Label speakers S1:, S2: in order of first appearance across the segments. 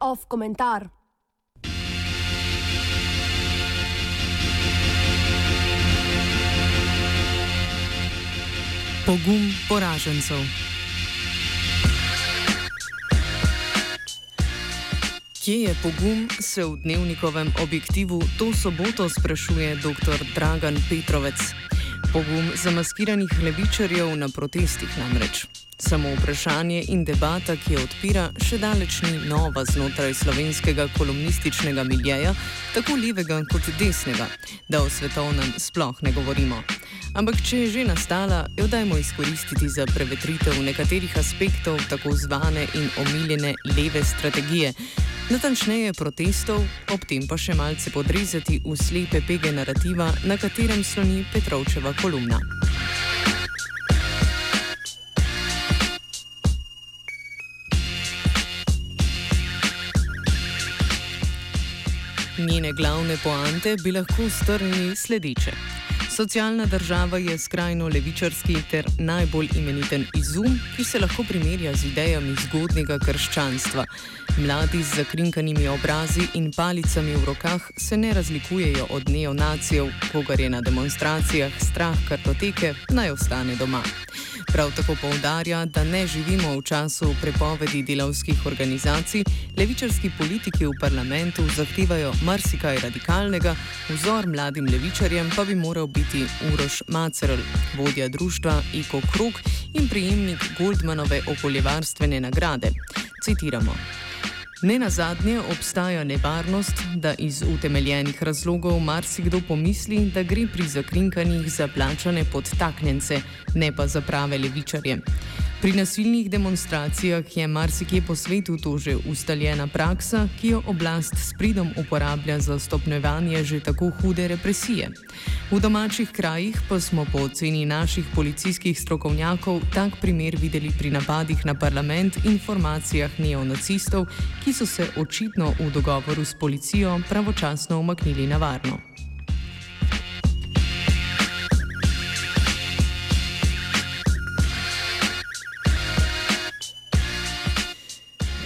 S1: Off komentar.
S2: Pogum poražencev. Kje je pogum, se v dnevnikovem objektivu to soboto sprašuje dr. Dragan Petrovec. Pogum zamaskiranih levičarjev na protestih namreč. Samo vprašanje in debata, ki jo odpira, še daleč ni nova znotraj slovenskega kolumnističnega miljeja, tako levega kot desnega, da o svetovnem sploh ne govorimo. Ampak, če je že nastala, jo dajmo izkoristiti za prevetritev nekaterih aspektov tako zvane in omiljene leve strategije. Natančneje protestov, ob tem pa še malce podrezati v slepe pege narativa, na katerem sloni Petrovčeva kolumna. Njene glavne poante bi lahko strnili sledeče. Socialna država je skrajno levičarski ter najbolj imeniten izum, ki se lahko primerja z idejami zgodnega krščanstva. Mladi z zakrinkanimi obrazi in palicami v rokah se ne razlikujejo od neonacijev, kogar je na demonstracijah strah kartoteke, naj ostane doma. Prav tako povdarja, da ne živimo v času prepovedi delavskih organizacij, levičarski politiki v parlamentu zahtevajo marsikaj radikalnega, vzor mladim levičarjem pa bi moral biti Uroš Macerl, vodja društva Iko Krug in prijemnik Goldmanove okoljevarstvene nagrade. Citiramo. Ne na zadnje obstaja nevarnost, da iz utemeljenih razlogov marsikdo pomisli, da gre pri zakrinkanjih za plačane podtaknjence, ne pa za prave levičarje. Pri nasilnih demonstracijah je marsikje po svetu to že ustaljena praksa, ki jo oblast s pridom uporablja za stopnjevanje že tako hude represije. V domačih krajih pa smo po oceni naših policijskih strokovnjakov tak primer videli pri napadih na parlament in formacijah neonacistov, ki so se očitno v dogovoru s policijo pravočasno umaknili na varno.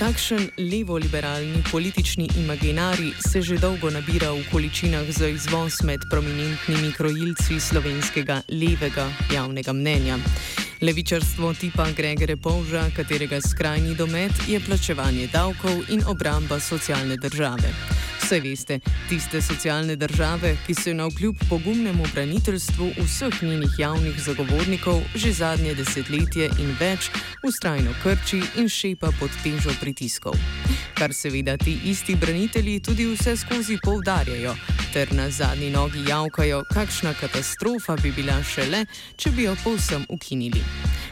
S2: Takšen levo-liberalni politični imaginari se že dolgo nabira v količinah za izvoz med prominentnimi krojilci slovenskega levega javnega mnenja. Levičarstvo tipa Gregore Povža, katerega skrajni domet je plačevanje davkov in obramba socialne države. Vse veste, tiste socialne države, ki so na vkljub pogumnemu braniteljstvu vseh njenih javnih zagovornikov že zadnje desetletje in več ustrajno krči in šepa pod težo pritiskov. Kar seveda ti isti branitelji tudi vse skozi poudarjajo, ter na zadnji nogi javkajo, kakšna katastrofa bi bila šele, če bi jo povsem ukinili.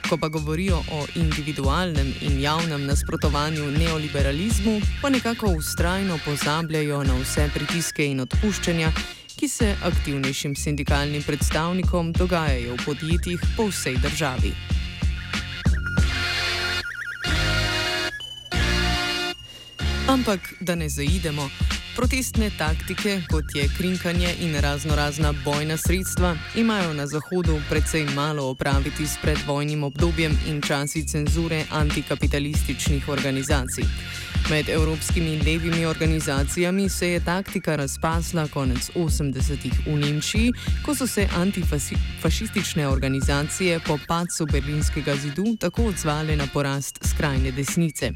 S2: Ko pa govorijo o individualnem in javnem nasprotovanju neoliberalizmu, pa nekako ustrajno pozabljajo na vse pritiske in odpuščanja, ki se aktivnejšim sindikalnim predstavnikom dogajajo v podjetjih po vsej državi. Ampak da ne zaidemo, Protestne taktike, kot je krinkanje in razno razna bojna sredstva, imajo na Zahodu precej malo opraviti s predvojnim obdobjem in časi cenzure antikapitalističnih organizacij. Med evropskimi levimi organizacijami se je taktika razpasla konec 80-ih v Nemčiji, ko so se antifašistične organizacije po padcu berlinskega zidu tako odzvale na porast skrajne desnice.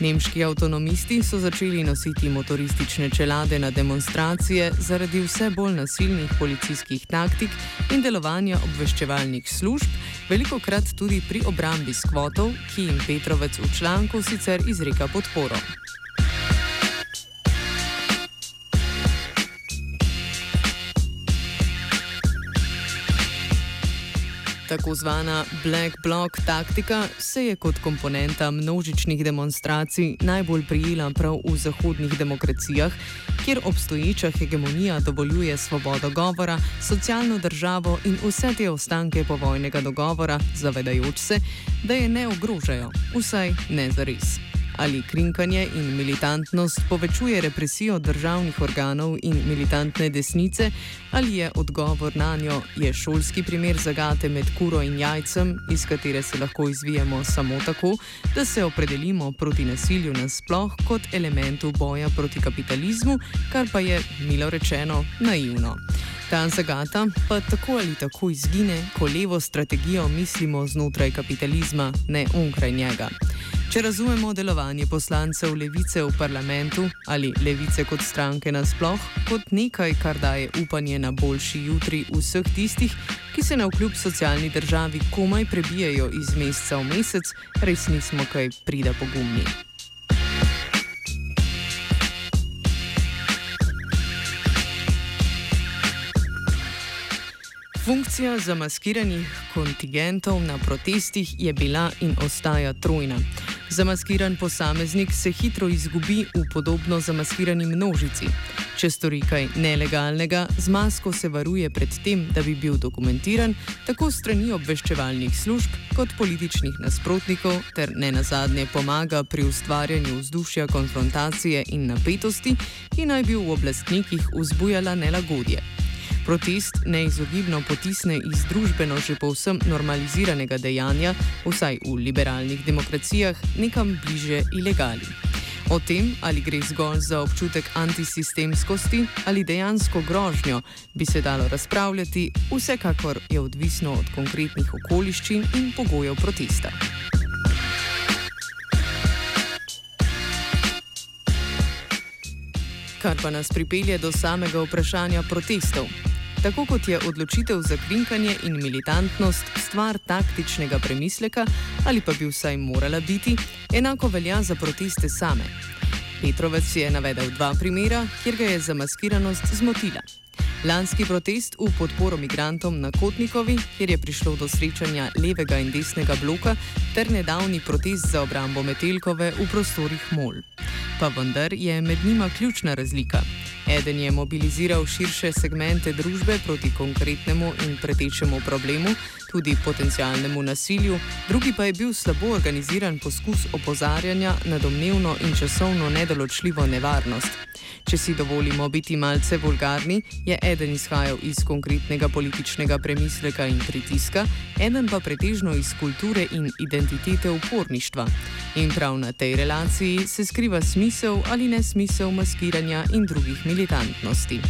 S2: Nemški avtonomisti so začeli nositi motoristične čelade na demonstracije zaradi vse bolj nasilnih policijskih taktik in delovanja obveščevalnih služb, veliko krat tudi pri obrambi skvotov, ki jim Petrovec v članku sicer izreka podporo. Tako zvana Black Bloc taktika se je kot komponenta množičnih demonstracij najbolj prijela prav v zahodnih demokracijah, kjer obstoječa hegemonija dovoljuje svobodo govora, socialno državo in vse te ostanke povojnega dogovora, zavedajoč se, da je ne ogrožajo, vsaj ne za res. Ali krinkanje in militantnost povečuje represijo državnih organov in militantne desnice, ali je odgovor na njo je šolski primer zagate med kuro in jajcem, iz katere se lahko izvijemo samo tako, da se opredelimo proti nasilju nasploh kot elementu boja proti kapitalizmu, kar pa je, milo rečeno, naivno. Ta zagata pa tako ali tako izgine, ko levo strategijo mislimo znotraj kapitalizma, ne onkraj njega. Če razumemo delovanje poslancev levice v parlamentu ali levice kot stranke nasploh kot nekaj, kar daje upanje na boljši jutri vseh tistih, ki se na vkljub socialni državi komaj prebijajo iz meseca v mesec, res nismo kaj prida pogumni. Funkcija zamaskiranih kontingentov na protestih je bila in ostaja trojna. Zamaskiran posameznik se hitro izgubi v podobno zamaskirani množici. Če stori kaj nelegalnega, z masko se varuje pred tem, da bi bil dokumentiran tako strani obveščevalnih služb kot političnih nasprotnikov, ter ne nazadnje pomaga pri ustvarjanju vzdušja konfrontacije in napetosti, ki naj bi v oblastnikih vzbujala nelagodje. Protest neizogibno potisne iz družbeno že povsem normaliziranega dejanja, vsaj v liberalnih demokracijah, nekam bliže ilegali. O tem, ali gre zgolj za občutek antisistemskosti ali dejansko grožnjo, bi se dalo razpravljati, vsekakor je odvisno od konkretnih okoliščin in pogojev protesta. Kar pa nas pripelje do samega vprašanja protestov. Tako kot je odločitev za krinkanje in militantnost stvar taktičnega premisleka, ali pa bi vsaj morala biti, enako velja za proteste same. Petrovec je navedel dva primera, kjer ga je zamaskiranost zmotila. Lanski protest v podporo migrantom na Kotnikovi, kjer je prišlo do srečanja levega in desnega bloka, ter nedavni protest za obrambo Metelkove v prostorih Mol. Pa vendar je med njima ključna razlika. Eden je mobiliziral širše segmente družbe proti konkretnemu in pretečemu problemu, tudi potencialnemu nasilju, drugi pa je bil slabo organiziran poskus opozarjanja na domnevno in časovno nedoločljivo nevarnost. Če si dovolimo biti malce vulgarni, je eden izhajal iz konkretnega političnega premisleka in pritiska, eden pa pretežno iz kulture in identitete uporništva. In prav na tej relaciji se skriva smisel ali nesmisel maskiranja in drugih militantnosti.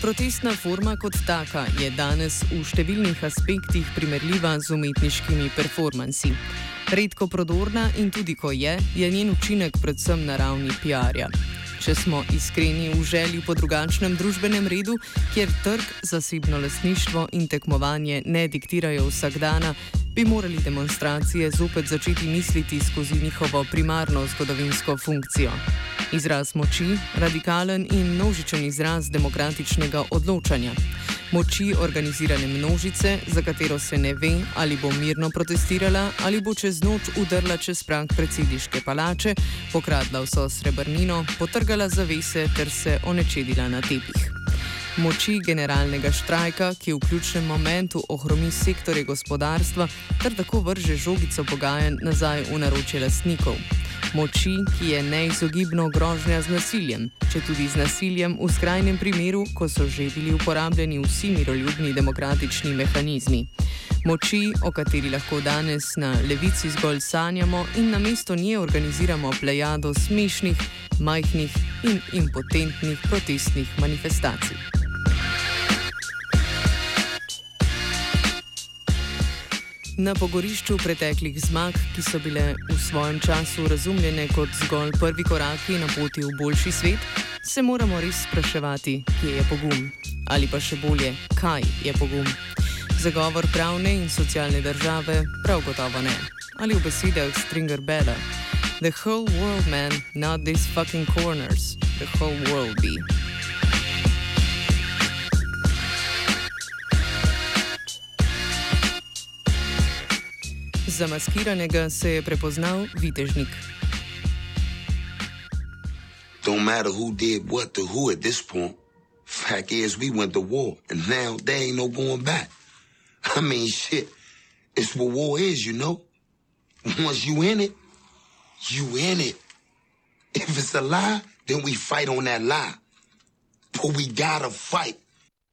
S2: Protestna forma kot taka je danes v številnih aspektih primerljiva z umetniškimi performansi. Redko prodorna in tudi ko je, je njen učinek predvsem na ravni PR-ja. Če smo iskreni v želji po drugačnem družbenem redu, kjer trg, zasebno lasništvo in tekmovanje ne diktirajo vsak dan, bi morali demonstracije zopet začeti misliti skozi njihovo primarno zgodovinsko funkcijo. Izraz moči, radikalen in množičen izraz demokratičnega odločanja. Moči organizirane množice, za katero se ne ve, ali bo mirno protestirala ali bo čez noč udrla čez prank predsedniške palače, pokradla vso srebrnino, potrgala zavese ter se onečedila na tepih moči generalnega štrajka, ki v ključnem momentu ohromi sektore gospodarstva ter tako vrže žogico pogajanj nazaj v naročje lastnikov. Moči, ki je neizogibno grožnja z nasiljem, če tudi z nasiljem v skrajnem primeru, ko so že bili uporabljeni vsi miroljubni demokratični mehanizmi. Moči, o kateri lahko danes na levici zgolj sanjamo in na mesto nje organiziramo plejado smešnih, majhnih in impotentnih protestnih manifestacij. Na pogorišču preteklih zmag, ki so bile v svojem času razumljene kot zgolj prvi koraki na poti v boljši svet, se moramo res spraševati, kje je pogum. Ali pa še bolje, kaj je pogum. Zagovor pravne in socialne države prav gotovo ne. Ali v besedah Stringer Bella: The whole world, man, not these fucking corners, the whole world be. Zamaskiranega se je prepoznal vitežnik.
S3: Don't matter who did what to who at this point. Fact is, we went to war, and now there ain't no going back. I mean, shit, it's what war is, you know? Once you in it, you in it. If it's a lie, then we fight on that lie. But we gotta fight.